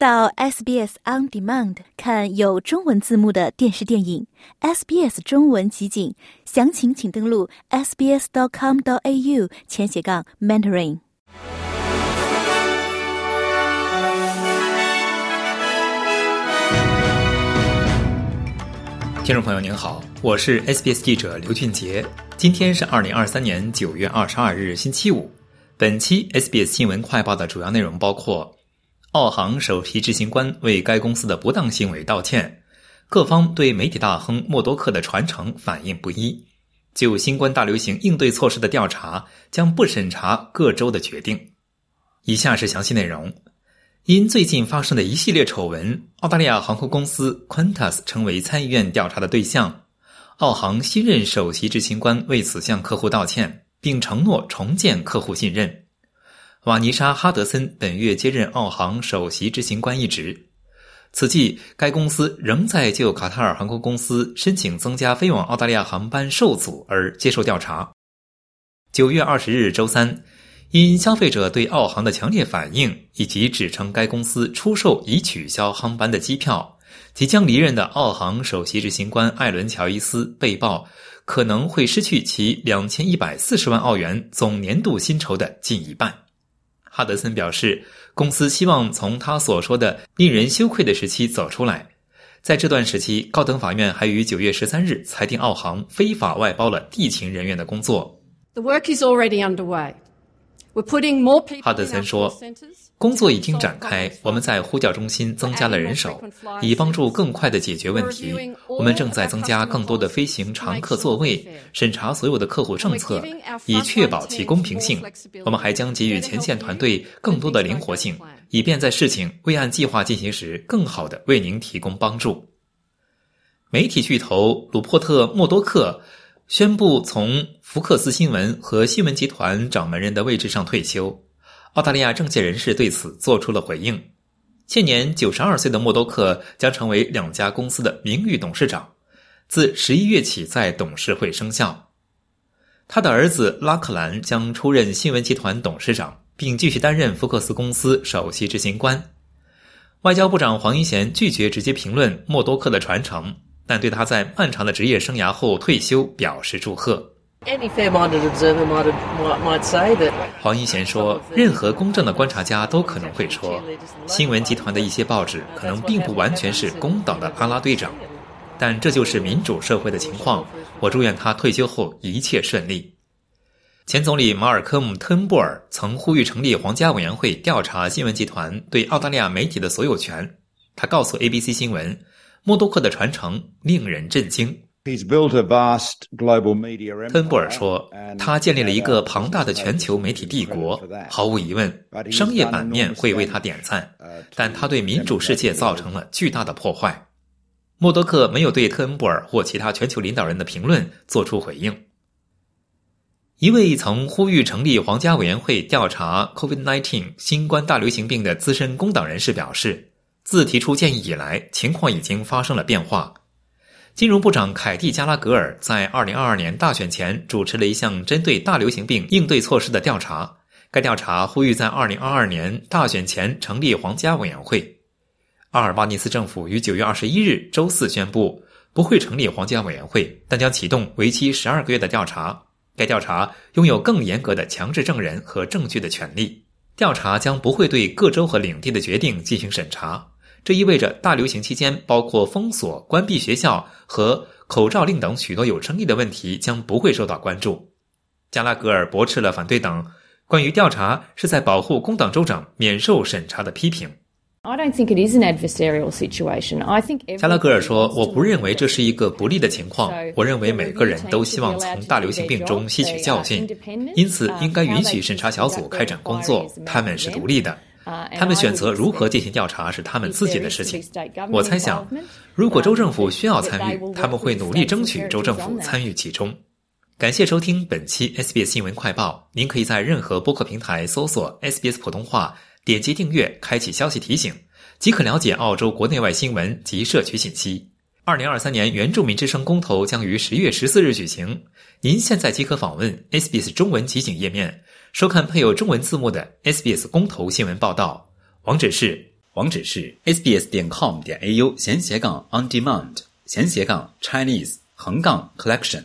到 SBS On Demand 看有中文字幕的电视电影，SBS 中文集锦，详情请登录 sbs.com.au 前斜杠 mentoring。听众朋友您好，我是 SBS 记者刘俊杰，今天是二零二三年九月二十二日星期五。本期 SBS 新闻快报的主要内容包括：澳航首席执行官为该公司的不当行为道歉；各方对媒体大亨默多克的传承反应不一；就新冠大流行应对措施的调查将不审查各州的决定。以下是详细内容。因最近发生的一系列丑闻，澳大利亚航空公司 Qantas 成为参议院调查的对象。澳航新任首席执行官为此向客户道歉。并承诺重建客户信任。瓦尼莎·哈德森本月接任澳航首席执行官一职。此际，该公司仍在就卡塔尔航空公司申请增加飞往澳大利亚航班受阻而接受调查。九月二十日周三，因消费者对澳航的强烈反应以及指称该公司出售已取消航班的机票，即将离任的澳航首席执行官艾伦·乔伊斯被曝。可能会失去其两千一百四十万澳元总年度薪酬的近一半。哈德森表示，公司希望从他所说的令人羞愧的时期走出来。在这段时期，高等法院还于九月十三日裁定澳航非法外包了地勤人员的工作。The work is already underway. 哈德森说。工作已经展开，我们在呼叫中心增加了人手，以帮助更快的解决问题。我们正在增加更多的飞行常客座位，审查所有的客户政策，以确保其公平性。我们还将给予前线团队更多的灵活性，以便在事情未按计划进行时，更好的为您提供帮助。媒体巨头鲁珀特·默多克宣布从福克斯新闻和新闻集团掌门人的位置上退休。澳大利亚政界人士对此做出了回应。现年九十二岁的默多克将成为两家公司的名誉董事长，自十一月起在董事会生效。他的儿子拉克兰将出任新闻集团董事长，并继续担任福克斯公司首席执行官。外交部长黄英贤拒绝直接评论默多克的传承，但对他在漫长的职业生涯后退休表示祝贺。黄一贤说：“任何公正的观察家都可能会说，新闻集团的一些报纸可能并不完全是公党的阿拉队长，但这就是民主社会的情况。我祝愿他退休后一切顺利。”前总理马尔科姆·特恩布尔曾呼吁成立皇家委员会调查新闻集团对澳大利亚媒体的所有权。他告诉 ABC 新闻：“默多克的传承令人震惊。”恩布尔说：“他建立了一个庞大的全球媒体帝国，毫无疑问，商业版面会为他点赞，但他对民主世界造成了巨大的破坏。”默多克没有对特恩布尔或其他全球领导人的评论做出回应。一位曾呼吁成立皇家委员会调查 COVID-19 新冠大流行病的资深工党人士表示：“自提出建议以来，情况已经发生了变化。”金融部长凯蒂·加拉格尔在2022年大选前主持了一项针对大流行病应对措施的调查。该调查呼吁在2022年大选前成立皇家委员会。阿尔巴尼斯政府于9月21日周四宣布，不会成立皇家委员会，但将启动为期12个月的调查。该调查拥有更严格的强制证人和证据的权利。调查将不会对各州和领地的决定进行审查。这意味着大流行期间，包括封锁、关闭学校和口罩令等许多有争议的问题将不会受到关注。加拉格尔驳斥了反对党关于调查是在保护工党州长免受审查的批评。加拉格尔说：“我不认为这是一个不利的情况。我认为每个人都希望从大流行病中吸取教训，因此应该允许审查小组开展工作。他们是独立的。”他们选择如何进行调查是他们自己的事情。我猜想，如果州政府需要参与，他们会努力争取州政府参与其中。感谢收听本期 SBS 新闻快报。您可以在任何播客平台搜索 SBS 普通话，点击订阅，开启消息提醒，即可了解澳洲国内外新闻及社区信息。二零二三年原住民之声公投将于十月十四日举行。您现在即可访问 SBS 中文集锦页面。收看配有中文字幕的 SBS 公投新闻报道，网址是网址是 sbs 点 com 点 au 闲斜杠 on demand 闲斜杠 Chinese 横杠 collection。